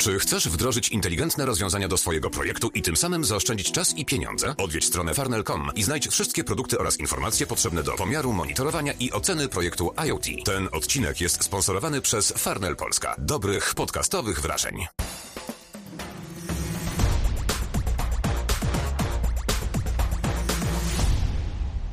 Czy chcesz wdrożyć inteligentne rozwiązania do swojego projektu i tym samym zaoszczędzić czas i pieniądze? Odwiedź stronę farnel.com i znajdź wszystkie produkty oraz informacje potrzebne do pomiaru, monitorowania i oceny projektu IoT. Ten odcinek jest sponsorowany przez Farnel Polska. Dobrych podcastowych wrażeń.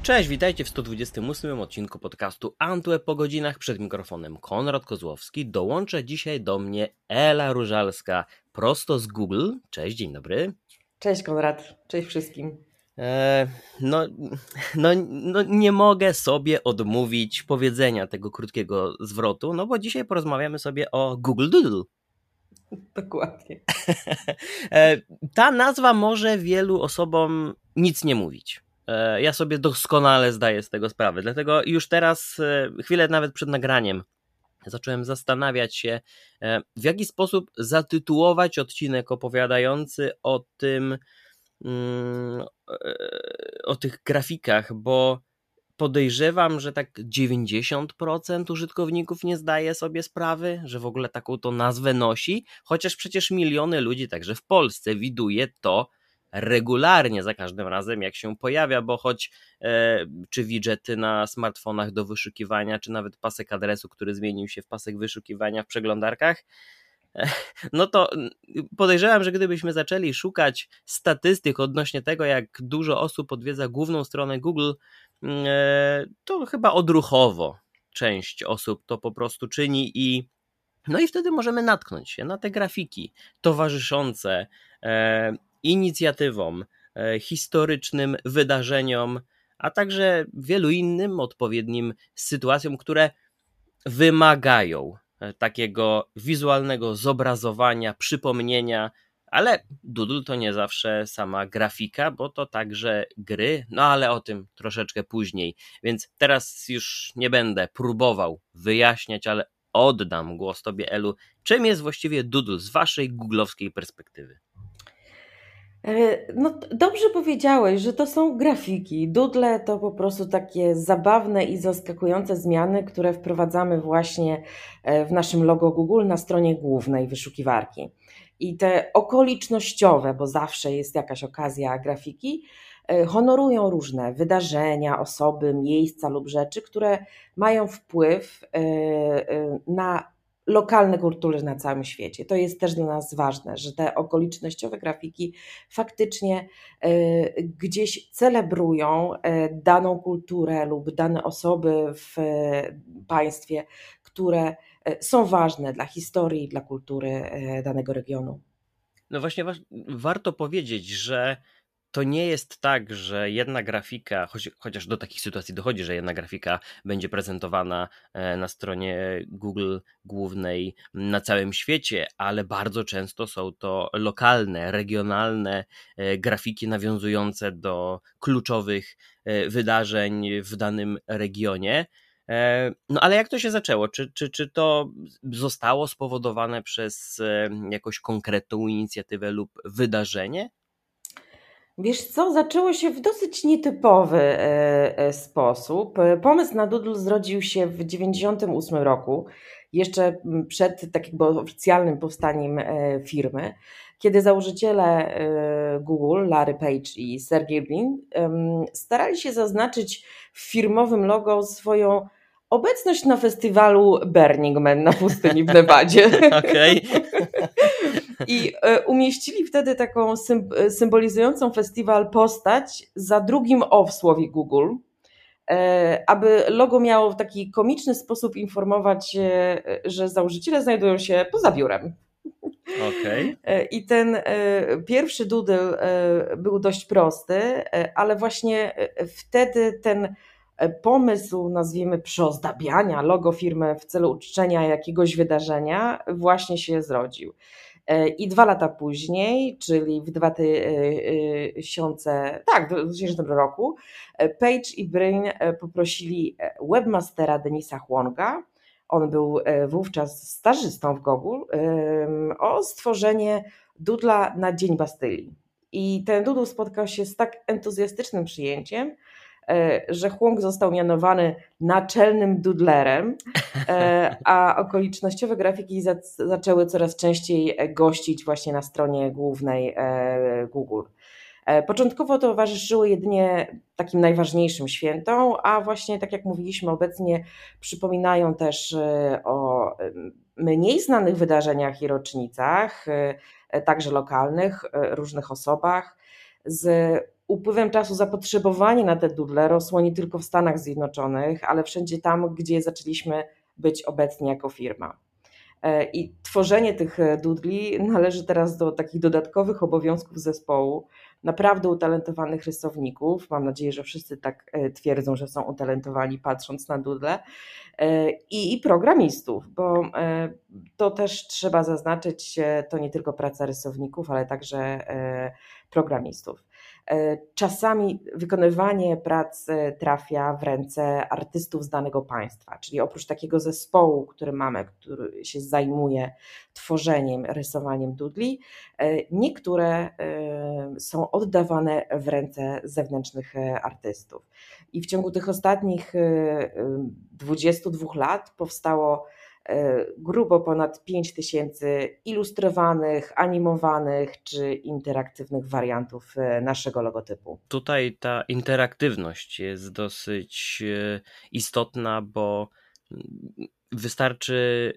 Cześć, witajcie w 128 odcinku podcastu Antweb po godzinach przed mikrofonem Konrad Kozłowski. Dołączę dzisiaj do mnie Ela Różalska prosto z Google. Cześć, dzień dobry. Cześć Konrad, cześć wszystkim. E, no, no, no, nie mogę sobie odmówić powiedzenia tego krótkiego zwrotu, no bo dzisiaj porozmawiamy sobie o Google Doodle. Dokładnie. E, ta nazwa może wielu osobom nic nie mówić. E, ja sobie doskonale zdaję z tego sprawę, dlatego już teraz, e, chwilę nawet przed nagraniem, zacząłem zastanawiać się, e, w jaki sposób zatytułować odcinek opowiadający o tym, mm, o tych grafikach, bo podejrzewam, że tak 90% użytkowników nie zdaje sobie sprawy, że w ogóle taką to nazwę nosi, chociaż przecież miliony ludzi także w Polsce widuje to regularnie za każdym razem, jak się pojawia, bo choć e, czy widgety na smartfonach do wyszukiwania, czy nawet pasek adresu, który zmienił się w pasek wyszukiwania w przeglądarkach, e, no to podejrzewam, że gdybyśmy zaczęli szukać statystyk odnośnie tego, jak dużo osób odwiedza główną stronę Google, e, to chyba odruchowo część osób to po prostu czyni i no i wtedy możemy natknąć się na te grafiki towarzyszące e, inicjatywom, e, historycznym wydarzeniom, a także wielu innym odpowiednim sytuacjom, które wymagają e, takiego wizualnego zobrazowania, przypomnienia, ale Doodle to nie zawsze sama grafika, bo to także gry, no ale o tym troszeczkę później. Więc teraz już nie będę próbował wyjaśniać, ale oddam głos Tobie, Elu. Czym jest właściwie Doodle z Waszej googlowskiej perspektywy? E, no, dobrze powiedziałeś, że to są grafiki. Doodle to po prostu takie zabawne i zaskakujące zmiany, które wprowadzamy właśnie e, w naszym logo Google na stronie głównej wyszukiwarki. I te okolicznościowe, bo zawsze jest jakaś okazja grafiki, e, honorują różne wydarzenia, osoby, miejsca lub rzeczy, które mają wpływ na lokalne kultury na całym świecie. To jest też dla nas ważne, że te okolicznościowe grafiki faktycznie e, gdzieś celebrują e, daną kulturę lub dane osoby w e, państwie, które są ważne dla historii dla kultury danego regionu. No właśnie, warto powiedzieć, że to nie jest tak, że jedna grafika, chociaż do takich sytuacji dochodzi, że jedna grafika będzie prezentowana e, na stronie Google głównej na całym świecie, ale bardzo często są to lokalne, regionalne e, grafiki nawiązujące do kluczowych e, wydarzeń w danym regionie. No ale jak to się zaczęło? Czy, czy, czy to zostało spowodowane przez jakąś konkretną inicjatywę lub wydarzenie? Wiesz co, zaczęło się w dosyć nietypowy e, e, sposób. Pomysł na Doodle zrodził się w 1998 roku, jeszcze przed tak jakby oficjalnym powstaniem e, firmy, kiedy założyciele Google, Larry Page i Sergey Brin, starali się zaznaczyć w firmowym logo swoją obecność na festiwalu Burning Man na pustyni w Nevadzie. Okej. I e, umieścili wtedy taką symbolizującą festiwal postać za drugim O w słowie Google, e, aby logo miało w taki komiczny sposób informować, e, że założyciele znajdują się poza biurem. Okay. I ten pierwszy doodle był dość prosty, ale właśnie wtedy ten pomysł, nazwijmy, przyozdabiania logo firmy w celu uczczenia jakiegoś wydarzenia właśnie się zrodził. E, I dwa lata później, czyli w 2000, tak, w 2000 roku, e, Page i Brain e, poprosili webmastera Denisa Huonga, on był wówczas stażystą w Google, o stworzenie dudla na Dzień Bastylii. I ten dudł spotkał się z tak entuzjastycznym przyjęciem, że Hłąk został mianowany naczelnym dudlerem, a okolicznościowe grafiki zaczęły coraz częściej gościć właśnie na stronie głównej Google. Początkowo towarzyszyły jedynie takim najważniejszym świętom, a właśnie tak jak mówiliśmy obecnie, przypominają też o mniej znanych wydarzeniach i rocznicach, także lokalnych, różnych osobach. Z upływem czasu zapotrzebowanie na te dudle rosło nie tylko w Stanach Zjednoczonych, ale wszędzie tam, gdzie zaczęliśmy być obecni jako firma. E, I tworzenie tych dudli należy teraz do takich dodatkowych obowiązków zespołu, naprawdę utalentowanych rysowników. Mam nadzieję, że wszyscy tak e, twierdzą, że są utalentowani patrząc na dudle. E, I programistów, bo to też trzeba zaznaczyć, to nie tylko praca rysowników, ale także programistów. E, czasami wykonywanie prac trafia w ręce artystów z danego państwa, czyli oprócz takiego zespołu, który mamy, który się zajmuje tworzeniem, rysowaniem dudli, e, niektóre e, są oddawane w ręce zewnętrznych artystów. I w ciągu tych ostatnich 22 lat powstało grubo ponad 5 tysięcy ilustrowanych, animowanych czy interaktywnych wariantów e, naszego logotypu. Tutaj ta interaktywność jest dosyć e, istotna, bo wystarczy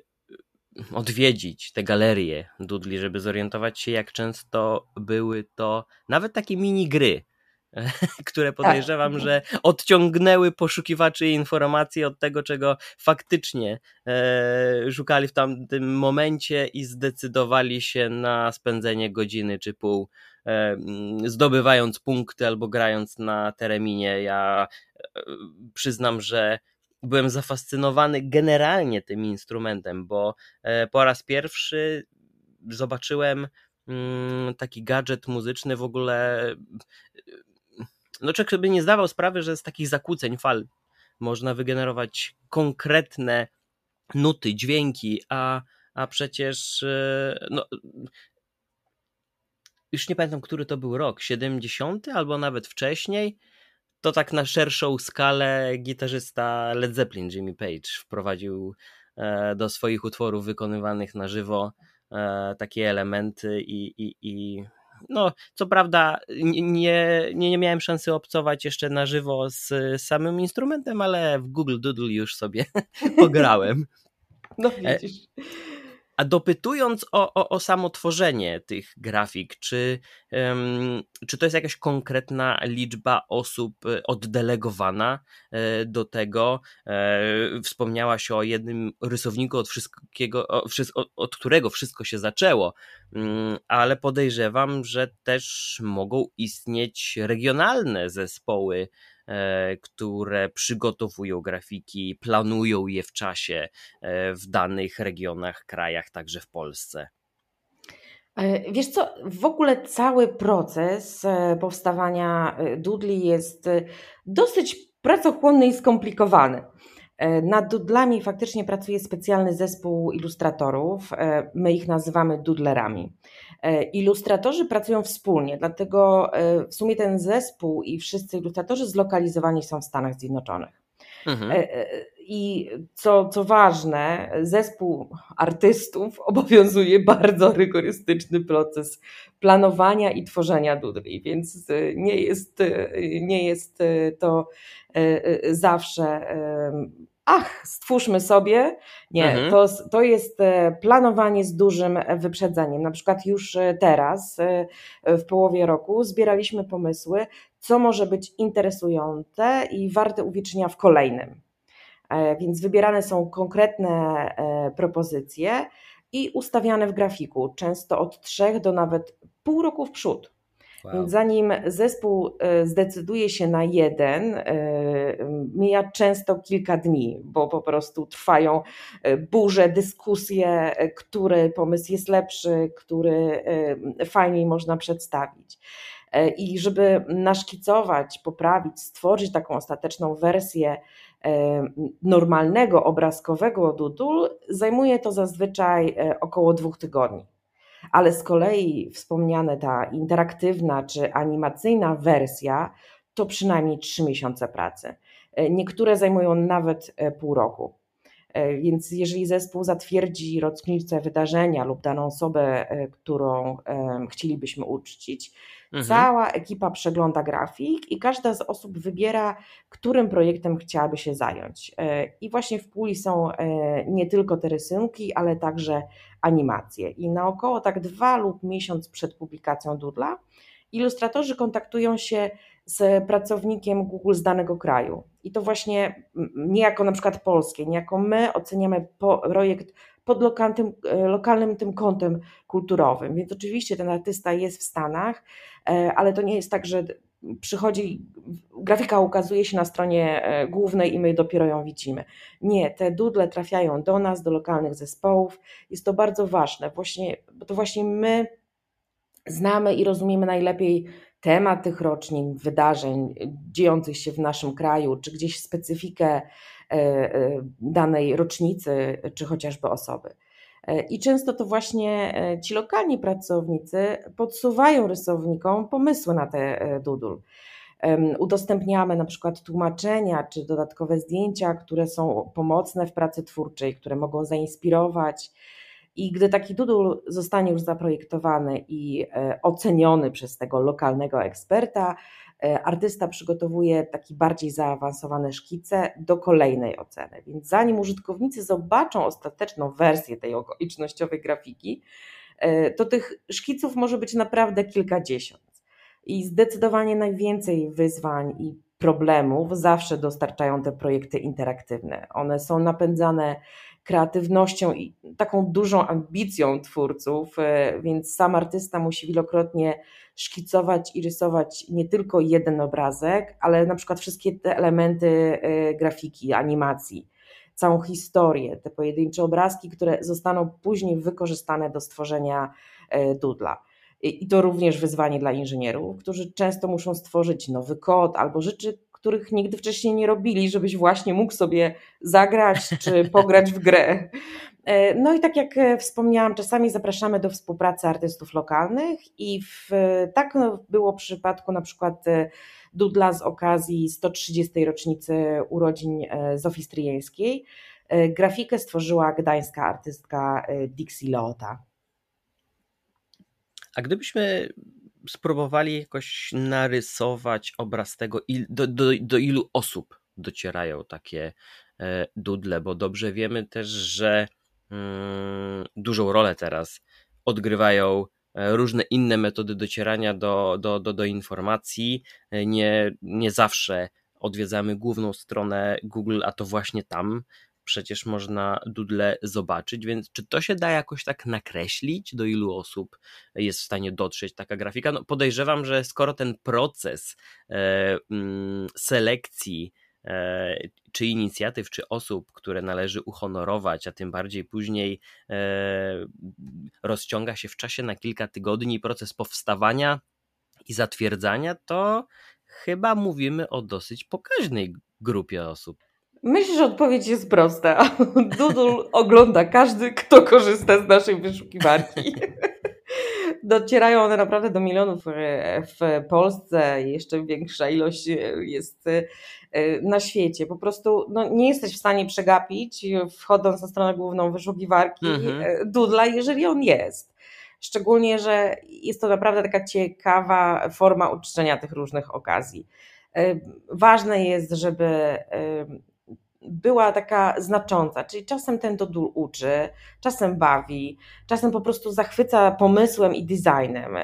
odwiedzić te galerie Dudli, żeby zorientować się, jak często były to nawet takie mini gry, które podejrzewam, tak. że odciągnęły poszukiwaczy informacji od tego, czego faktycznie e, szukali w tamtym momencie i zdecydowali się na spędzenie godziny czy pół, e, zdobywając punkty albo grając na tereminie. Ja e, przyznam, że byłem zafascynowany generalnie tym instrumentem, bo e, po raz pierwszy zobaczyłem mm, taki gadżet muzyczny w ogóle no człowiek sobie nie zdawał sprawy, że z takich zakłóceń fal można wygenerować konkretne nuty, dźwięki, a, a przecież e, no, już nie pamiętam, który to był rok, 70 albo nawet wcześniej, to tak na szerszą skalę gitarzysta Led Zeppelin Jimmy Page wprowadził e, do swoich utworów wykonywanych na żywo e, takie elementy i, i, i no, co prawda nie, nie, nie miałem szansy obcować jeszcze na żywo z samym instrumentem, ale w Google Doodle już sobie pograłem. No e, widzisz. A dopytując o, o, o samo tworzenie tych grafik, czy, um, czy to jest jakaś konkretna liczba osób e, oddelegowana e, do tego? E, wspomniałaś o jednym rysowniku, od, wszystkiego, od, którego wszystko się zaczęło, um, ale podejrzewam, że też mogą istnieć regionalne zespoły które przygotowują grafiki, planują je w czasie e, w danych regionach, krajach, także w Polsce. E, wiesz co, w ogóle cały proces powstawania dudli jest dosyć pracochłonny i skomplikowany. Nad dudlami faktycznie pracuje specjalny zespół ilustratorów. My ich nazywamy dudlerami. E, ilustratorzy pracują wspólnie, dlatego e, w sumie ten zespół i wszyscy ilustratorzy zlokalizowani są w Stanach Zjednoczonych. Mhm. E, I co, co ważne, zespół artystów obowiązuje bardzo rygorystyczny proces planowania i tworzenia dudli, więc nie jest, nie jest to zawsze ach, stwórzmy sobie. Nie, mhm. to, to jest e, planowanie z dużym wyprzedzeniem. Na przykład już e, teraz, e, w połowie roku, zbieraliśmy pomysły, co może być interesujące i warte uwiecznienia w kolejnym. Więc wybierane są konkretne propozycje i ustawiane w grafiku, często od trzech do nawet pół roku w przód. Wow. Więc zanim zespół e, zdecyduje się na jeden, e, mija często kilka dni, bo po prostu trwają e, burze, dyskusje, który pomysł jest lepszy, który fajniej można przedstawić. I żeby naszkicować, poprawić, stworzyć taką ostateczną wersję normalnego obrazkowego Doodle, zajmuje to zazwyczaj około dwóch tygodni ale z kolei wspomniane ta interaktywna czy animacyjna wersja to przynajmniej 3 miesiące pracy. Niektóre zajmują nawet pół roku. Więc jeżeli zespół zatwierdzi rocznicę wydarzenia lub daną osobę, którą chcielibyśmy uczcić, Mhm. Cała ekipa przegląda grafik i każda z osób wybiera, którym projektem chciałaby się zająć. E, I właśnie w puli są e, nie tylko te rysunki, ale także animacje. I na około tak dwa lub miesiąc przed publikacją Doodla ilustratorzy kontaktują się z pracownikiem Google z danego kraju. I to właśnie nie jako na przykład polskie, nie jako my oceniamy projekt pod lokalnym, e, lokalnym tym kątem kulturowym. Więc oczywiście ten artysta jest w Stanach, e, ale to nie jest tak, że przychodzi, grafika ukazuje się na stronie e, głównej i my dopiero ją widzimy. Nie, te dudle trafiają do nas, do lokalnych zespołów. Jest to bardzo ważne, właśnie, bo to właśnie my znamy i rozumiemy najlepiej temat tych rocznin, wydarzeń dziejących się w naszym kraju, czy gdzieś specyfikę E, e, danej rocznicy, czy chociażby osoby. E, I często to właśnie ci lokalni pracownicy podsuwają rysownikom pomysły na te dudul. Udostępniamy na przykład tłumaczenia czy dodatkowe zdjęcia, które są pomocne w pracy twórczej, które mogą zainspirować. I gdy taki dudul zostanie już zaprojektowany i oceniony przez tego lokalnego eksperta, E, artysta przygotowuje taki bardziej zaawansowane szkice do kolejnej oceny. Więc zanim użytkownicy zobaczą ostateczną wersję tej okolicznościowej grafiki, e, to tych szkiców może być naprawdę kilkadziesiąt. I zdecydowanie najwięcej wyzwań i problemów zawsze dostarczają te projekty interaktywne. One są napędzane kreatywnością i taką dużą ambicją twórców, e, więc sam artysta musi wielokrotnie szkicować i rysować nie tylko jeden obrazek, ale na przykład wszystkie te elementy e, grafiki, animacji, całą historię, te pojedyncze obrazki, które zostaną później wykorzystane do stworzenia e, dudla. I to również wyzwanie dla inżynierów, którzy często muszą stworzyć nowy kod albo rzeczy, których nigdy wcześniej nie robili, żebyś właśnie mógł sobie zagrać czy pograć w grę. E, no i tak jak e, wspomniałam, czasami zapraszamy do współpracy artystów lokalnych i w, tak było w przypadku na przykład e, Dudla z okazji 130. rocznicy urodzin Zofii Stryjeńskiej. Grafikę stworzyła gdańska artystka Dixie Leota. A gdybyśmy spróbowali jakoś narysować obraz tego, do, do, do ilu osób docierają takie dudle, bo dobrze wiemy też, że Mm, dużą rolę teraz odgrywają e, różne inne metody docierania do, do, do, do informacji. E, nie, nie zawsze odwiedzamy główną stronę Google, a to właśnie tam przecież można Doodle zobaczyć, więc czy to się da jakoś tak nakreślić, do ilu osób jest w stanie dotrzeć taka grafika? No podejrzewam, że skoro ten proces e, mm, selekcji E, czy inicjatyw, czy osób, które należy uhonorować, a tym bardziej później e, rozciąga się w czasie na kilka tygodni proces powstawania i zatwierdzania, to chyba mówimy o dosyć pokaźnej grupie osób. Myślę, że odpowiedź jest prosta. Doodle ogląda każdy, kto korzysta z naszej wyszukiwarki. Docierają one naprawdę do milionów e, w Polsce, jeszcze większa ilość jest Y, na świecie. Po prostu no, nie jesteś w stanie przegapić, wchodząc na stronę główną wyszukiwarki, mhm. Dudla, jeżeli on jest. Szczególnie, że jest to naprawdę taka ciekawa forma uczczenia tych różnych okazji. Ważne jest, żeby była taka znacząca, czyli czasem ten dodul uczy, czasem bawi, czasem po prostu zachwyca pomysłem i designem.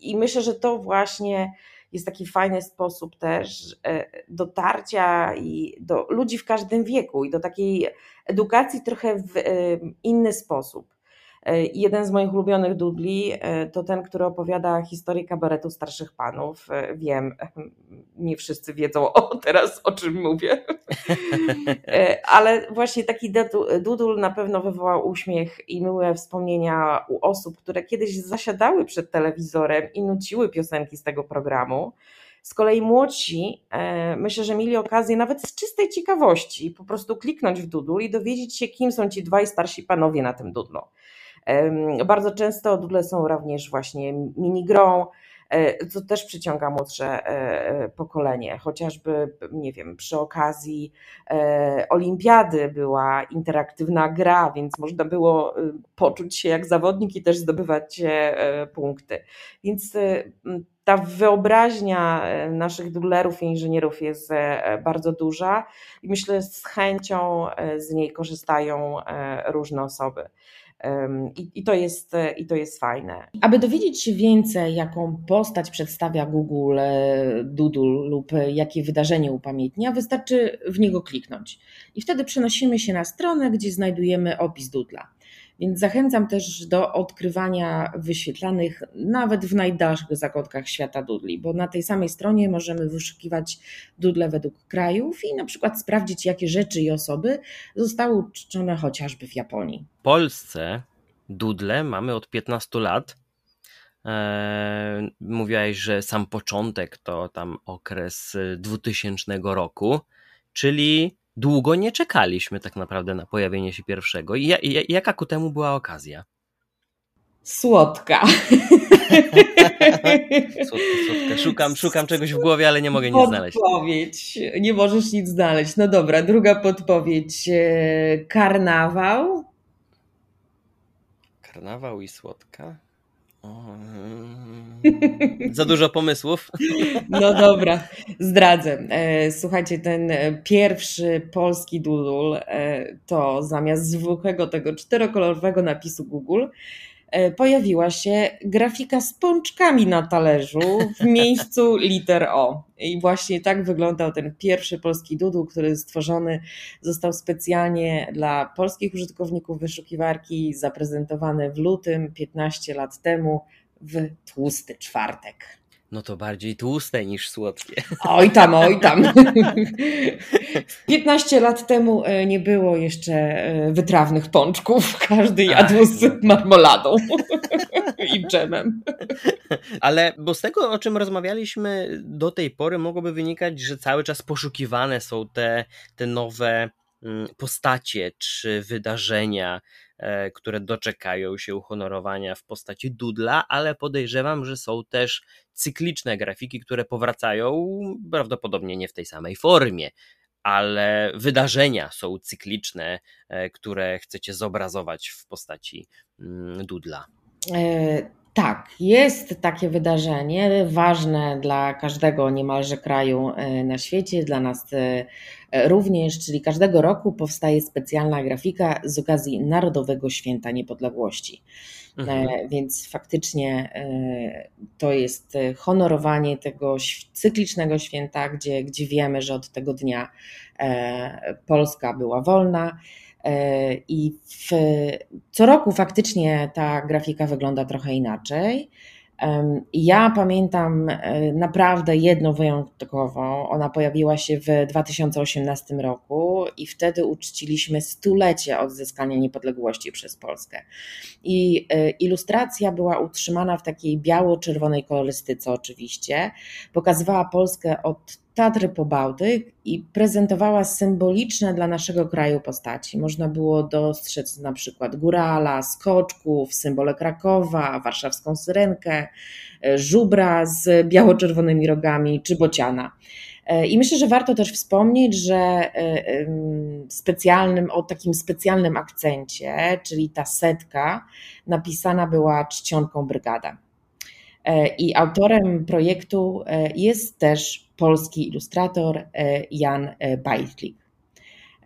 I myślę, że to właśnie jest taki fajny sposób też e, dotarcia i do ludzi w każdym wieku i do takiej edukacji trochę w e, inny sposób. E, jeden z moich ulubionych dudli to ten, który opowiada historię kabaretu starszych panów. Wiem, nie wszyscy wiedzą o teraz o czym mówię, ale właśnie taki dudul na pewno wywołał uśmiech i miłe wspomnienia u osób, które kiedyś zasiadały przed telewizorem i nuciły piosenki z tego programu. Z kolei młodsi, myślę, że mieli okazję nawet z czystej ciekawości po prostu kliknąć w dudul i dowiedzieć się, kim są ci dwaj starsi panowie na tym dudlu. Bardzo często dudle są również właśnie minigrą, co też przyciąga młodsze pokolenie. Chociażby, nie wiem, przy okazji olimpiady była interaktywna gra, więc można było poczuć się jak zawodnik i też zdobywać punkty. Więc ta wyobraźnia e, naszych dudlerów i inżynierów jest e, bardzo duża i myślę, że z chęcią e, z niej korzystają różne osoby. I, I, to jest, I to jest fajne. Aby dowiedzieć się więcej, jaką postać przedstawia Google Doodle lub jakie wydarzenie upamiętnia, wystarczy w niego kliknąć. I wtedy przenosimy się na stronę, gdzie znajdujemy opis Doodla. Więc zachęcam też do odkrywania wyświetlanych nawet w najdalszych zakątkach świata dudli, bo na tej samej stronie możemy wyszukiwać dudle według krajów i na przykład sprawdzić, jakie rzeczy i osoby zostały uczczone chociażby w Japonii. W Polsce dudle mamy od 15 lat. Eee, mówiłaś, że sam początek to tam okres 2000 roku, czyli długo nie czekaliśmy tak naprawdę na pojawienie się pierwszego. I jaka ku temu była okazja? Słodka. słodka, słodka. Szukam, szukam czegoś w głowie, ale nie mogę nic znaleźć. Podpowiedź. Nie możesz nic znaleźć. No dobra, druga podpowiedź. E, karnawał. Karnawał i słodka. Za dużo pomysłów. No dobra, zdradzę. E, słuchajcie, ten pierwszy polski doodle e, to zamiast zwykłego tego czterokolorowego napisu Google E, pojawiła się grafika z pączkami na talerzu w miejscu liter O. I właśnie tak wyglądał ten pierwszy polski dudł, który stworzony został specjalnie dla polskich użytkowników wyszukiwarki, zaprezentowany w lutym 15 lat temu w tłusty czwartek. No to bardziej tłuste niż słodkie. Oj tam, oj tam. 15 lat temu e, nie było jeszcze e, wytrawnych pączków. Każdy jadł Ach, z marmoladą i dżemem. Ale bo z tego, o czym rozmawialiśmy do tej pory, mogłoby wynikać, że cały czas poszukiwane są te, te nowe mm, postacie czy wydarzenia, które doczekają się uhonorowania w postaci dudla, ale podejrzewam, że są też cykliczne grafiki, które powracają prawdopodobnie nie w tej samej formie, ale wydarzenia są cykliczne, e, które chcecie zobrazować w postaci mm, dudla. E, tak, jest takie wydarzenie, ważne dla każdego niemalże kraju e, na świecie, dla nas e, również, czyli każdego roku powstaje specjalna grafika z okazji Narodowego Święta Niepodległości. E, mhm. Więc faktycznie to jest honorowanie tego cyklicznego święta, gdzie, gdzie wiemy, że od tego dnia Polska była wolna E, I w, co roku faktycznie ta grafika wygląda trochę inaczej. Ja pamiętam e, naprawdę jedną wyjątkową. Ona pojawiła się w 2018 roku i wtedy uczciliśmy stulecie odzyskania niepodległości przez Polskę. I e, ilustracja była utrzymana w takiej biało-czerwonej kolorystyce, oczywiście. Pokazywała Polskę od Tatry po Bałtyk i prezentowała symboliczne dla naszego kraju postaci. Można było dostrzec na przykład górala, skoczków, symbole Krakowa, warszawską syrenkę, e, żubra z biało-czerwonymi rogami czy bociana. E, I myślę, że warto też wspomnieć, że e, specjalnym, o takim specjalnym akcencie, czyli ta setka, napisana była czcionką brygada. I autorem projektu jest też polski ilustrator e, Jan e, Bajtlik.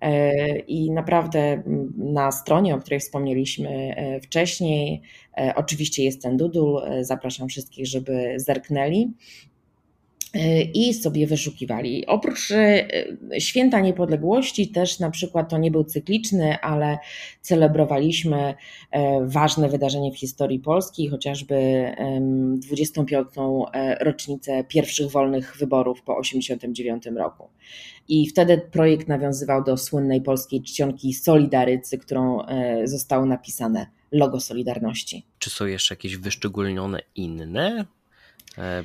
E, I naprawdę na stronie, o której wspomnieliśmy wcześniej, oczywiście jest ten dudul. Zapraszam wszystkich, żeby zerknęli i sobie wyszukiwali. Oprócz e, święta niepodległości, też na przykład to nie był cykliczny, ale celebrowaliśmy e, ważne wydarzenie w historii Polski, chociażby 25. E, rocznicę pierwszych wolnych wyborów po 1989 roku. I wtedy projekt nawiązywał do słynnej polskiej czcionki Solidarycy, którą zostało napisane logo Solidarności. Czy są jeszcze jakieś wyszczególnione inne E,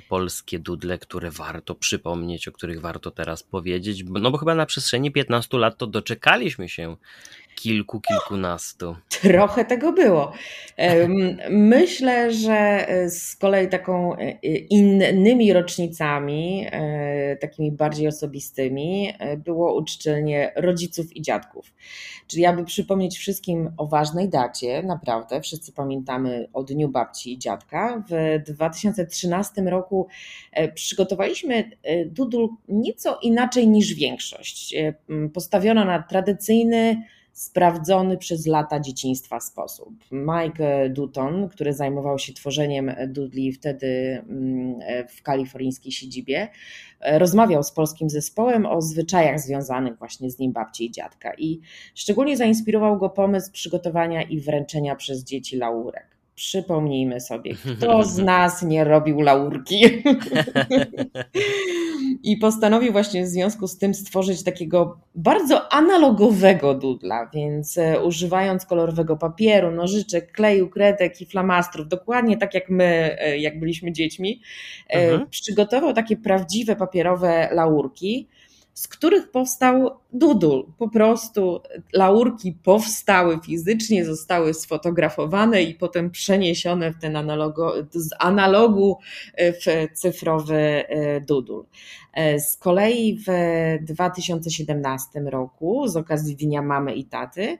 polskie dudle, które warto przypomnieć, o których warto teraz powiedzieć, no bo chyba na przestrzeni 15 lat to doczekaliśmy się kilku, kilkunastu. Trochę tego było. Myślę, że z kolei taką e, innymi rocznicami, e, takimi bardziej osobistymi, e, było uczczenie rodziców i dziadków. Czyli aby przypomnieć wszystkim o ważnej dacie, naprawdę, wszyscy pamiętamy o Dniu Babci i Dziadka. W 2013 roku przygotowaliśmy Dudul nieco inaczej niż większość. Postawiono na tradycyjny, sprawdzony przez lata dzieciństwa sposób. Mike Dutton, który zajmował się tworzeniem dudli wtedy mm, w kalifornijskiej siedzibie, rozmawiał z polskim zespołem o zwyczajach związanych właśnie z nim babci i dziadka i szczególnie zainspirował go pomysł przygotowania i wręczenia przez dzieci laurek. Przypomnijmy sobie, kto z nas nie robił laurki. I postanowił właśnie w związku z tym stworzyć takiego bardzo analogowego dudla, więc e, używając kolorowego papieru, nożyczek, kleju, kredek i flamastrów, dokładnie tak jak my, e, jak byliśmy dziećmi, e, mhm. przygotował takie prawdziwe papierowe laurki z których powstał dudul. Po prostu laurki powstały fizycznie, zostały sfotografowane i potem przeniesione w ten analogo, z analogu e, w cyfrowy e, dudul. E, z kolei w 2017 roku, z okazji Dnia Mamy i Taty,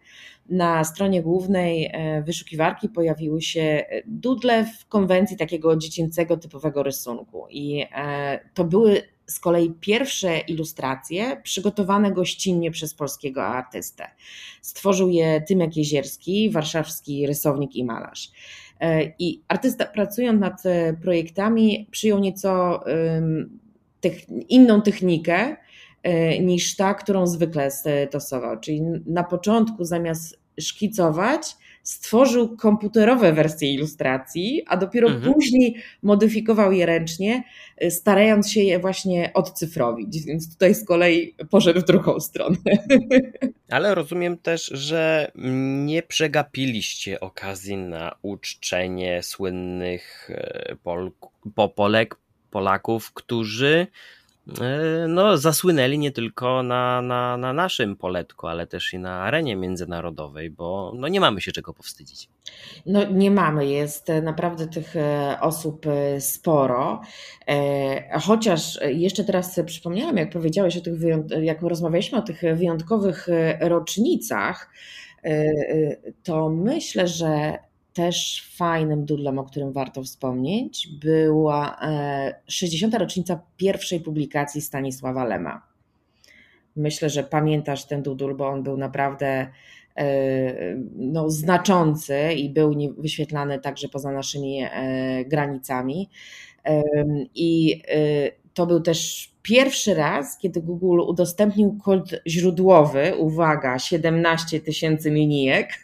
na stronie głównej wyszukiwarki pojawiły się dudle w konwencji takiego dziecięcego typowego rysunku. I to były z kolei pierwsze ilustracje przygotowane gościnnie przez polskiego artystę. Stworzył je Tymek Jezierski, warszawski rysownik i malarz. E, I artysta pracując nad e, projektami przyjął nieco inną technikę e, niż ta, którą zwykle stosował. Czyli na początku zamiast szkicować, stworzył komputerowe wersje ilustracji, a dopiero mhm. później modyfikował je ręcznie, y, starając się je właśnie odcyfrowić. Więc tutaj z kolei poszedł w drugą stronę. Ale rozumiem też, że nie przegapiliście okazji na uczczenie słynnych e, Pol Polek, Polaków, którzy no, zasłynęli nie tylko na, na, na naszym poletku, ale też i na arenie międzynarodowej, bo no, nie mamy się czego powstydzić. No nie mamy, jest naprawdę tych e, osób e, sporo. Chociaż jeszcze teraz przypomniałam, jak powiedziałeś o tych, jak rozmawialiśmy o tych wyjątkowych rocznicach, to myślę, że też fajnym dudlem, o którym warto wspomnieć, była 60. E, rocznica pierwszej publikacji Stanisława Lema. Myślę, że pamiętasz ten dudul, bo on był naprawdę e, no, znaczący i był wyświetlany także poza naszymi e, granicami. I to był też pierwszy raz, kiedy Google udostępnił kod źródłowy, uwaga, 17 tysięcy linijek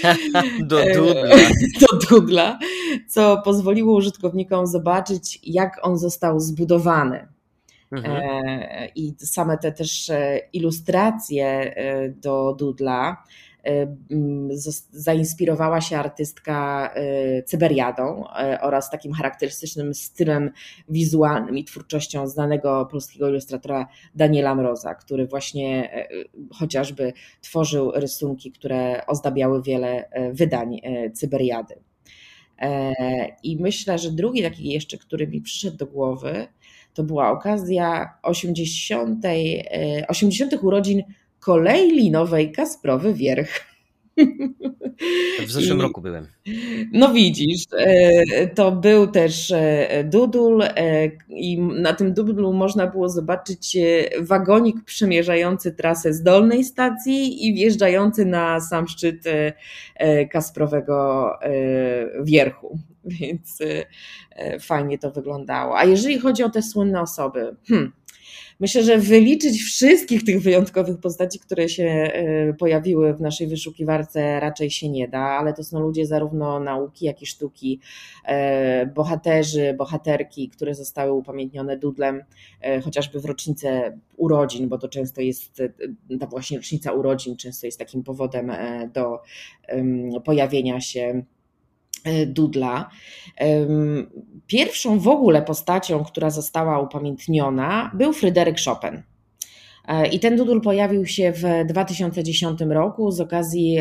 do Doodla. do Doodla, co pozwoliło użytkownikom zobaczyć, jak on został zbudowany. Mhm. E, I same te też e, ilustracje e, do Doodla zainspirowała się artystka y, Cyberiadą y, oraz takim charakterystycznym stylem wizualnym i twórczością znanego polskiego ilustratora Daniela Mroza, który właśnie y, chociażby tworzył rysunki, które ozdabiały wiele wydań Cyberiady. E, I myślę, że drugi taki jeszcze, który mi przyszedł do głowy, to była okazja 80. 80. urodzin kolei linowej Kasprowy Wierch. W zeszłym I, roku byłem. No widzisz, e, to był też e, dudul e, i na tym dudlu można było zobaczyć wagonik przemierzający trasę z dolnej stacji i wjeżdżający na sam szczyt Kasprowego Wierchu. Więc fajnie to wyglądało. A jeżeli chodzi o te słynne osoby, hmm, Myślę, że wyliczyć wszystkich tych wyjątkowych postaci, które się e, pojawiły w naszej wyszukiwarce raczej się nie da, ale to są ludzie zarówno nauki, jak i sztuki, e, bohaterzy, bohaterki, które zostały upamiętnione dudlem, e, chociażby w rocznicę urodzin, bo to często jest ta właśnie rocznica urodzin, często jest takim powodem do pojawienia się Dudla. Pierwszą w ogóle postacią, która została upamiętniona, był Fryderyk Chopin. I ten dudul pojawił się w 2010 roku z okazji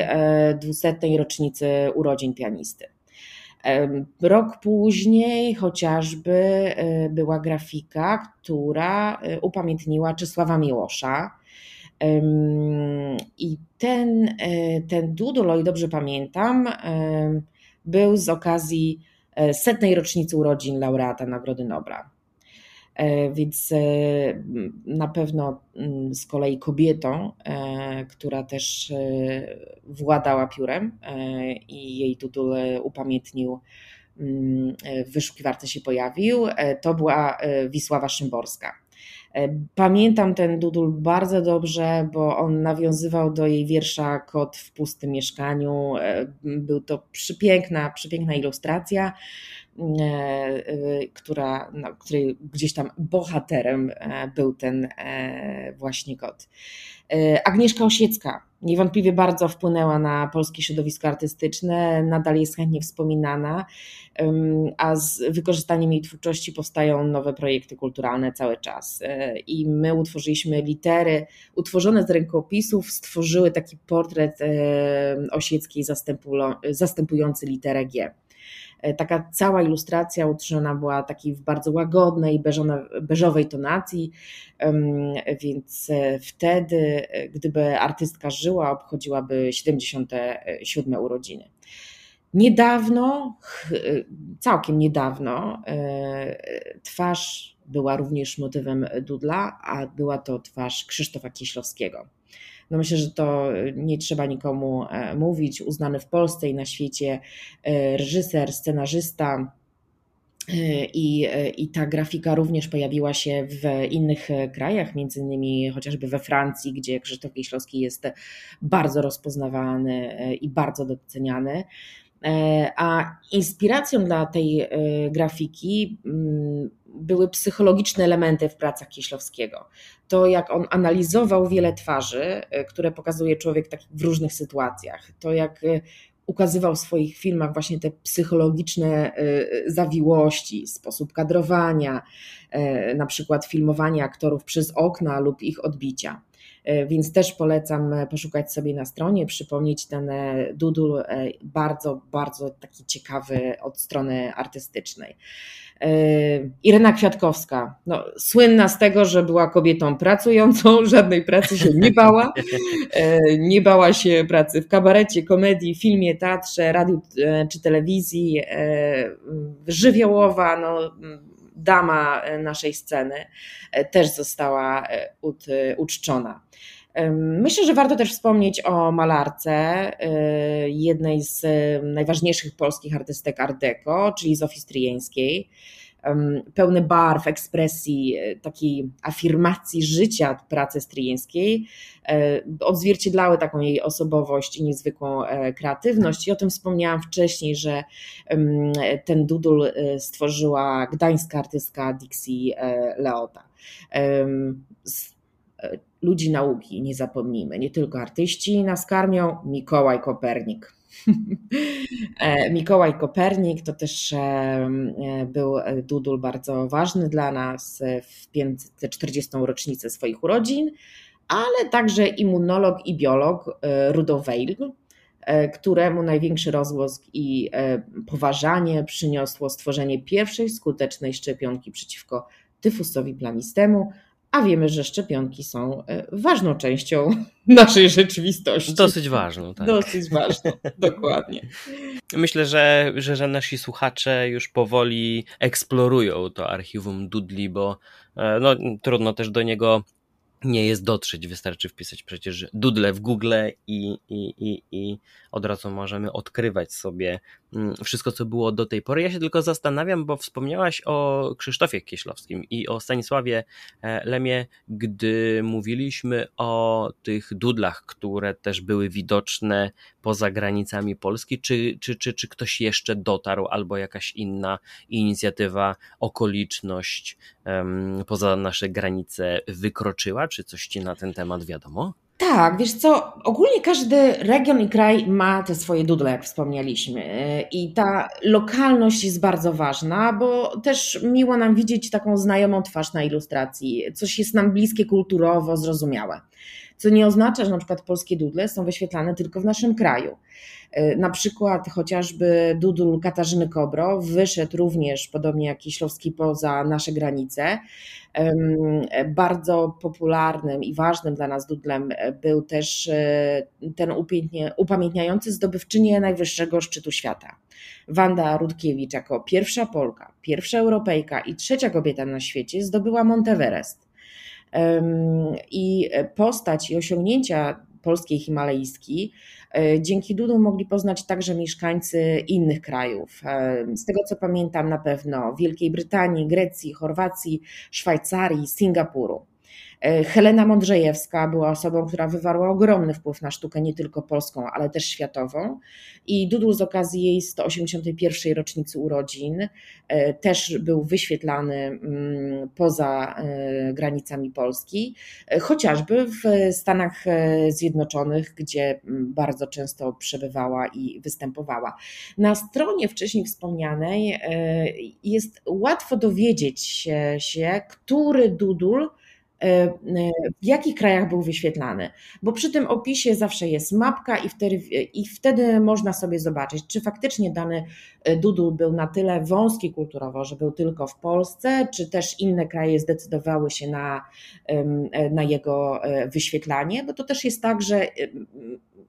200. rocznicy urodzin pianisty. Rok później chociażby była grafika, która upamiętniła Czesława Miłosza, i ten, e, ten doodle, o ile dobrze pamiętam, był z okazji e, setnej rocznicy urodzin laureata Nagrody Nobla. E, więc na pewno z kolei kobietą, która też władała piórem i jej tytuł upamiętnił, w wyszukiwarce się pojawił, to była Wisława Szymborska. E, pamiętam ten dudul bardzo dobrze, bo on nawiązywał do jej wiersza Kot w pustym mieszkaniu. E, był to przepiękna, przepiękna ilustracja, która, no, której gdzieś tam bohaterem był ten właśnie kot. Agnieszka Osiecka niewątpliwie bardzo wpłynęła na polskie środowisko artystyczne, nadal jest chętnie wspominana, a z wykorzystaniem jej twórczości powstają nowe projekty kulturalne cały czas. E, I my utworzyliśmy litery, utworzone z rękopisów, stworzyły taki portret e, Osieckiej zastępujący literę G. E, taka cała ilustracja utrzymana była takiej w bardzo łagodnej, beżowej tonacji, więc e, wtedy, e, gdyby artystka żyła, obchodziłaby 77 urodziny. Niedawno, całkiem niedawno, twarz była również motywem Dudla, a była to twarz Krzysztofa Kieślowskiego. No myślę, że to nie trzeba nikomu e, mówić. Uznany w Polsce i na świecie e, reżyser, scenarzysta. E, I, I ta grafika również pojawiła się w innych krajach, między innymi chociażby we Francji, gdzie Krzysztof Kieślowski jest bardzo rozpoznawany i bardzo doceniany. A inspiracją dla tej grafiki mm, były psychologiczne elementy w pracach Kieślowskiego. To, jak on analizował wiele twarzy, e, które pokazuje człowiek w różnych sytuacjach, to jak e, ukazywał w swoich filmach właśnie te psychologiczne e, zawiłości, sposób kadrowania, na przykład filmowanie aktorów przez okna lub ich odbicia. Więc też polecam poszukać sobie na stronie, przypomnieć ten dudul bardzo, bardzo taki ciekawy od strony artystycznej. E, Irena Kwiatkowska, no, słynna z tego, że była kobietą pracującą, żadnej pracy się nie bała. E, nie bała się pracy w kabarecie, komedii, filmie, teatrze, radiu e, czy telewizji. Żywiołowa, no, dama naszej sceny też została uczczona. Myślę, że warto też wspomnieć o malarce, jednej z najważniejszych polskich artystek Art Deco, czyli Zofii Stryjeńskiej. Pełny barw, ekspresji, e, takiej afirmacji życia pracy stryjeńskiej e, odzwierciedlały taką jej osobowość i niezwykłą e, kreatywność. I o tym wspomniałam wcześniej, że ten dudul stworzyła gdańska artystka Dixie Leota ludzi nauki, nie zapomnijmy, nie tylko artyści nas karmią, Mikołaj Kopernik. E, Mikołaj Kopernik to też e, e, był dudul bardzo ważny dla nas w 540. rocznicę swoich urodzin, ale także immunolog i biolog Rudolf Weil, któremu największy rozgłos i poważanie przyniosło stworzenie pierwszej skutecznej szczepionki przeciwko tyfusowi plamistemu, a wiemy, że szczepionki są e, ważną częścią naszej rzeczywistości. Dosyć ważną, tak. Dosyć ważną, dokładnie. Myślę, że, że, że nasi słuchacze już powoli eksplorują to archiwum Dudli, bo e, no, trudno też do niego nie jest dotrzeć, wystarczy wpisać przecież Doodle w Google i, i, i, i od razu możemy odkrywać sobie wszystko, co było do tej pory. Ja się tylko zastanawiam, bo wspomniałaś o Krzysztofie Kieślowskim i o Stanisławie e, Lemie, gdy mówiliśmy o tych dudlach, które też były widoczne poza granicami Polski, czy, czy, czy, czy ktoś jeszcze dotarł, albo jakaś inna inicjatywa, okoliczność um, poza nasze granice wykroczyła? Czy coś ci na ten temat wiadomo? Tak, wiesz co, ogólnie każdy region i kraj ma te swoje dudle, jak wspomnieliśmy. I ta lokalność jest bardzo ważna, bo też miło nam widzieć taką znajomą twarz na ilustracji. Coś jest nam bliskie kulturowo, zrozumiałe. Co nie oznacza, że na przykład polskie dudle są wyświetlane tylko w naszym kraju. E, na przykład chociażby dudul Katarzyny Kobro wyszedł również, podobnie jak Kiślowski, poza nasze granice. Bardzo popularnym i ważnym dla nas dudlem był też e, ten upamiętniający zdobywczynię najwyższego szczytu świata. Wanda Rudkiewicz jako pierwsza Polka, pierwsza Europejka i trzecia kobieta na świecie zdobyła Monteverest. I postać i osiągnięcia polskiej himalajski E, dzięki Dudu mogli poznać także mieszkańcy innych krajów. E, z tego co pamiętam, na pewno Wielkiej Brytanii, Grecji, Chorwacji, Szwajcarii, Singapuru. E, Helena Mądrzejewska była osobą, która wywarła ogromny wpływ na sztukę nie tylko polską, ale też światową. I Dudul z okazji jej 181. rocznicy urodzin e, też był wyświetlany mm, poza e, granicami Polski, chociażby w Stanach Zjednoczonych, gdzie mm, bardzo często przebywała i występowała. Na stronie wcześniej wspomnianej jest łatwo dowiedzieć się, który Dudul w jakich krajach był wyświetlany, bo przy tym opisie zawsze jest mapka i wtedy, i wtedy można sobie zobaczyć, czy faktycznie dany e, dudul był na tyle wąski kulturowo, że był tylko w Polsce, czy też inne kraje zdecydowały się na, na jego wyświetlanie, bo to też jest tak, że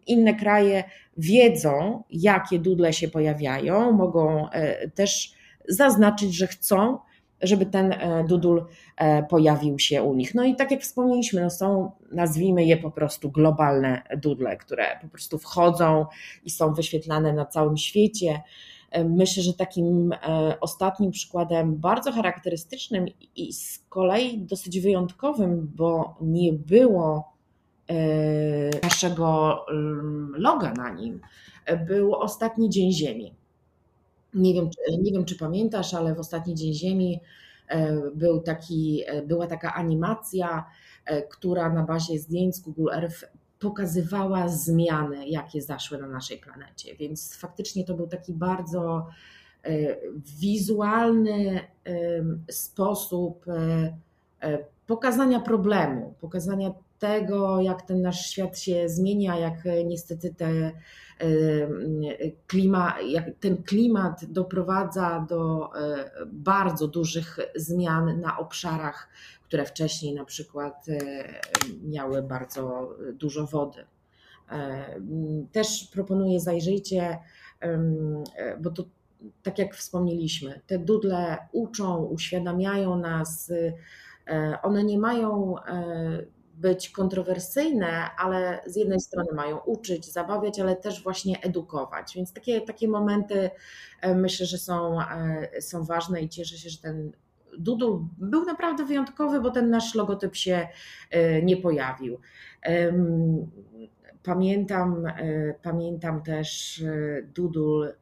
inne kraje wiedzą, jakie dudle się pojawiają, mogą też zaznaczyć, że chcą, żeby ten e, dudul e, pojawił się u nich. No i tak jak wspomnieliśmy, no są, nazwijmy je po prostu globalne dudle, które po prostu wchodzą i są wyświetlane na całym świecie. E, myślę, że takim ostatnim przykładem bardzo charakterystycznym i z kolei dosyć wyjątkowym, bo nie było naszego mm, loga na nim, był ostatni Dzień Ziemi. Nie wiem, nie wiem, czy pamiętasz, ale w ostatni Dzień Ziemi e, był taki, e, była taka animacja, e, która na bazie zdjęć z Google Earth pokazywała zmiany, jakie zaszły na naszej planecie. Więc faktycznie to był taki bardzo wizualny sposób pokazania problemu, pokazania tego, jak ten nasz świat się zmienia, jak niestety te klima, jak ten klimat doprowadza do e, bardzo dużych zmian na obszarach, które wcześniej na przykład e, miały bardzo dużo wody. E, też proponuję zajrzyjcie, bo to tak jak wspomnieliśmy, te dudle uczą, uświadamiają nas, one nie mają być kontrowersyjne, ale z jednej strony mają uczyć, zabawiać, ale też właśnie edukować. Więc takie, takie momenty e, myślę, że są, e, są ważne i cieszę się, że ten Dudul był naprawdę wyjątkowy, bo ten nasz logotyp się e, nie pojawił. Pamiętam, pamiętam też Dudul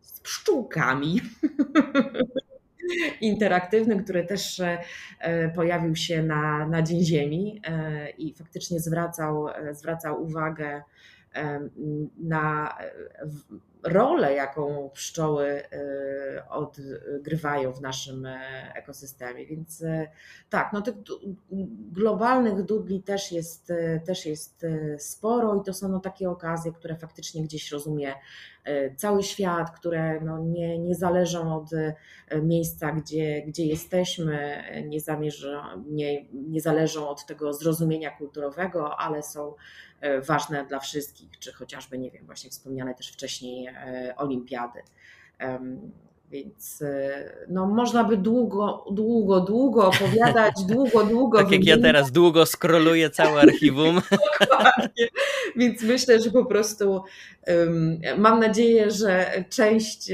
z pszczółkami. interaktywny, który też e, pojawił się na, na Dzień Ziemi e, i faktycznie zwracał, e, zwracał uwagę na rolę, jaką pszczoły odgrywają w naszym ekosystemie. Więc tak, no tych globalnych dudli też jest, też jest sporo i to są no takie okazje, które faktycznie gdzieś rozumie E, cały świat, które no nie, nie zależą od e, miejsca, gdzie, gdzie jesteśmy, nie, zamierzą, nie, nie zależą od tego zrozumienia kulturowego, ale są e, ważne dla wszystkich, czy chociażby, nie wiem, właśnie wspomniane też wcześniej olimpiady. Więc no, można by długo, długo, długo opowiadać, długo, długo. tak jak ja teraz długo skroluję całe archiwum. Dokładnie. Więc myślę, że po prostu um, mam nadzieję, że część,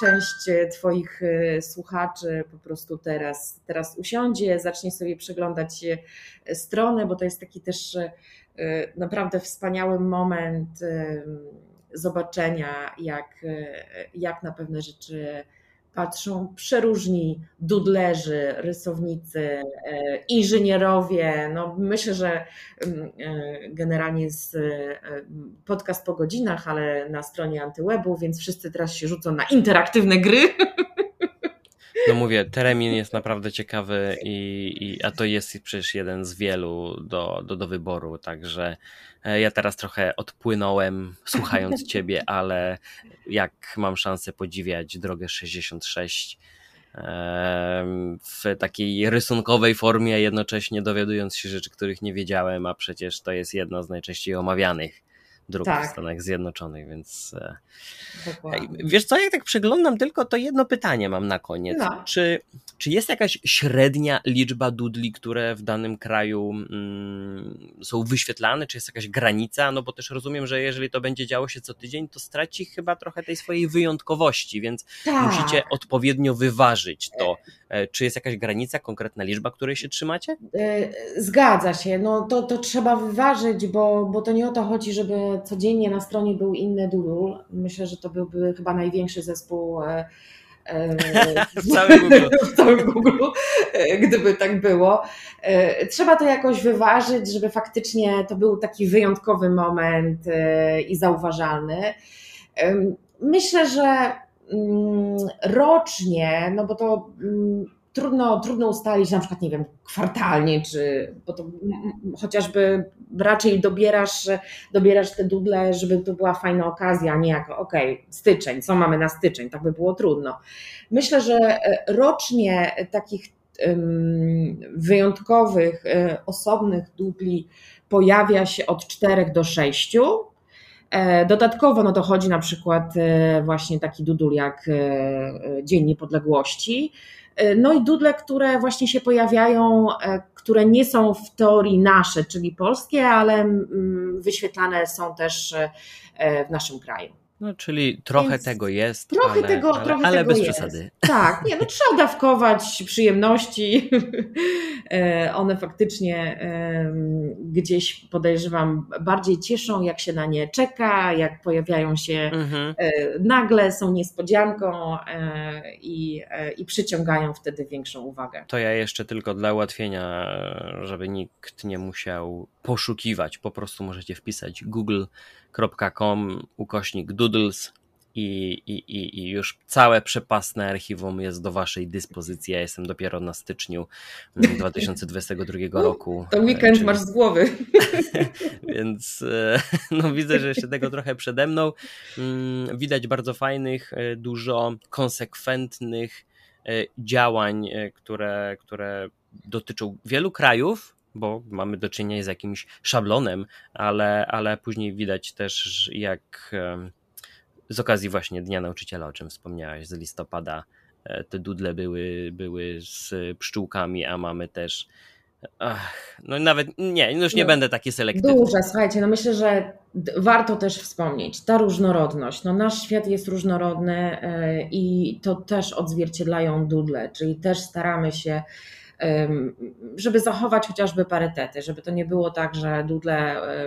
część Twoich e, słuchaczy po prostu teraz, teraz usiądzie, zacznie sobie przeglądać strony, bo to jest taki też e, naprawdę wspaniały moment zobaczenia, jak, jak na pewne rzeczy patrzą przeróżni dudlerzy, rysownicy, e, inżynierowie. No, myślę, że mm, e, generalnie jest podcast po godzinach, ale na stronie Antywebu, więc wszyscy teraz się rzucą na interaktywne gry. No mówię, Teremin jest naprawdę ciekawy, i, i, a to jest przecież jeden z wielu do, do, do wyboru, także e, ja teraz trochę odpłynąłem słuchając ciebie, ale jak mam szansę podziwiać drogę 66 w takiej rysunkowej formie, jednocześnie dowiadując się rzeczy, których nie wiedziałem, a przecież to jest jedna z najczęściej omawianych dróg tak. w Stanach Zjednoczonych, więc e, Dokładnie. wiesz co, jak tak przeglądam tylko, to jedno pytanie mam na koniec. No. Czy, czy jest jakaś średnia liczba dudli, które w danym kraju mm, są wyświetlane, czy jest jakaś granica? No bo też rozumiem, że jeżeli to będzie działo się co tydzień, to straci chyba trochę tej swojej wyjątkowości, więc tak. musicie odpowiednio wyważyć to. E, czy jest jakaś granica, konkretna liczba, której się trzymacie? E, zgadza się. No to, to trzeba wyważyć, bo, bo to nie o to chodzi, żeby codziennie na stronie był inny Doodle. Myślę, że to byłby chyba największy zespół e, w całym Google. w całym Google, gdyby tak było. Trzeba to jakoś wyważyć, żeby faktycznie to był taki wyjątkowy moment i zauważalny. Myślę, że Mm, rocznie, no bo to mm, trudno, trudno ustalić na przykład, nie wiem, kwartalnie, czy, bo to chociażby raczej dobierasz, dobierasz te dudle, żeby to była fajna okazja, a nie jako, ok, styczeń, co mamy na styczeń, tak by było trudno. Myślę, że e, rocznie takich wyjątkowych, e, osobnych dudli pojawia się od 4 do 6 E, dodatkowo no, dochodzi na przykład właśnie taki dudul jak Dzień Niepodległości. No i dudle, które właśnie się pojawiają, które nie są w teorii nasze, czyli polskie, ale mm, wyświetlane są też w naszym kraju. No, czyli trochę Więc tego jest. Trochę ale, tego, ale, trochę ale tego bez jest. przesady. Tak, nie, no trzeba dawkować przyjemności. E, one faktycznie gdzieś podejrzewam bardziej cieszą, jak się na nie czeka, jak pojawiają się mhm. E, nagle, są niespodzianką e, i, i przyciągają wtedy większą uwagę. To ja jeszcze tylko dla ułatwienia, żeby nikt nie musiał poszukiwać, po prostu możecie wpisać Google patreon.com ukośnik doodles i, i, i już całe przepasne archiwum jest do Waszej dyspozycji. Ja jestem dopiero na styczniu 2022 roku. To weekend czyli... masz z głowy. Więc e, no, widzę, że jeszcze tego trochę przede mną. Mm, widać bardzo fajnych, e, dużo konsekwentnych e, działań, które, które dotyczą wielu krajów, bo mamy do czynienia z jakimś szablonem, ale, ale później widać też, jak z okazji właśnie Dnia Nauczyciela, o czym wspomniałaś, z listopada, e, te dudle były, były z pszczółkami, a mamy też. Ach, no nawet nie, już nie no, będę taki selektywny. Duża, słuchajcie, no myślę, że warto też wspomnieć, ta różnorodność. No nasz świat jest różnorodny e, i to też odzwierciedlają dudle, czyli też staramy się żeby zachować chociażby parytety, żeby to nie było tak, że dudle e,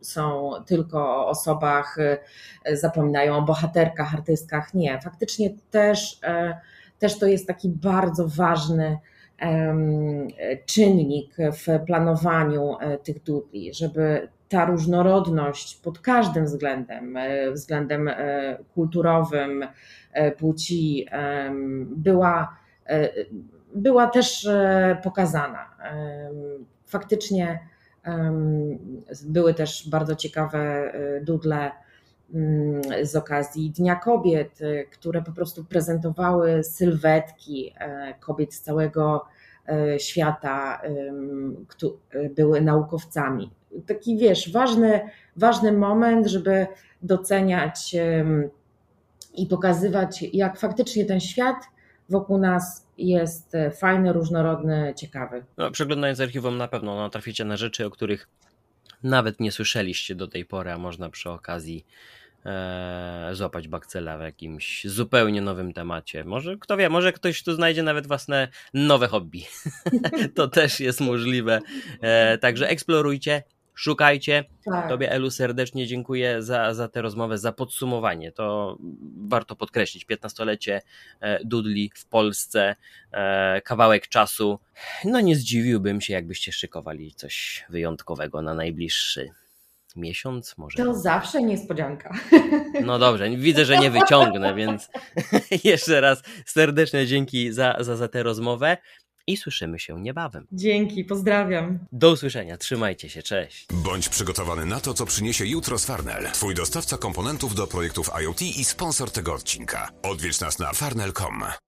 są tylko o osobach, e, zapominają o bohaterkach, artystkach. Nie, faktycznie też, e, też to jest taki bardzo ważny czynnik w planowaniu tych dudli, żeby ta różnorodność pod każdym względem, względem kulturowym, płci była była też e, pokazana. Faktycznie były też bardzo ciekawe e, dudle mm, z okazji Dnia Kobiet, e, które po prostu prezentowały sylwetki kobiet z całego świata, były naukowcami. Taki wiesz, ważny, ważny moment, żeby doceniać i pokazywać, jak faktycznie ten świat wokół nas jest e, fajny, różnorodny, ciekawy. No, przeglądając archiwum na pewno natraficie na rzeczy, o których nawet nie słyszeliście do tej pory, a można przy okazji e, złapać bakcela w jakimś zupełnie nowym temacie. Może, kto wie, może ktoś tu znajdzie nawet własne nowe hobby. to też jest możliwe. E, także eksplorujcie, szukajcie. Tak. Tobie, Elu, serdecznie dziękuję za, za tę rozmowę, za podsumowanie. To warto podkreślić. 15-lecie e, Dudli w Polsce, e, kawałek czasu. No nie zdziwiłbym się, jakbyście szykowali coś wyjątkowego na najbliższy miesiąc może. To zawsze niespodzianka. No dobrze, widzę, że nie wyciągnę, więc jeszcze raz serdeczne dzięki za, za, za tę rozmowę i słyszymy się niebawem. Dzięki, pozdrawiam. Do usłyszenia, trzymajcie się, cześć. Bądź przygotowany na to, co przyniesie jutro z Farnell, twój dostawca komponentów do projektów IoT i sponsor tego odcinka. Odwiedź nas na farnell.com.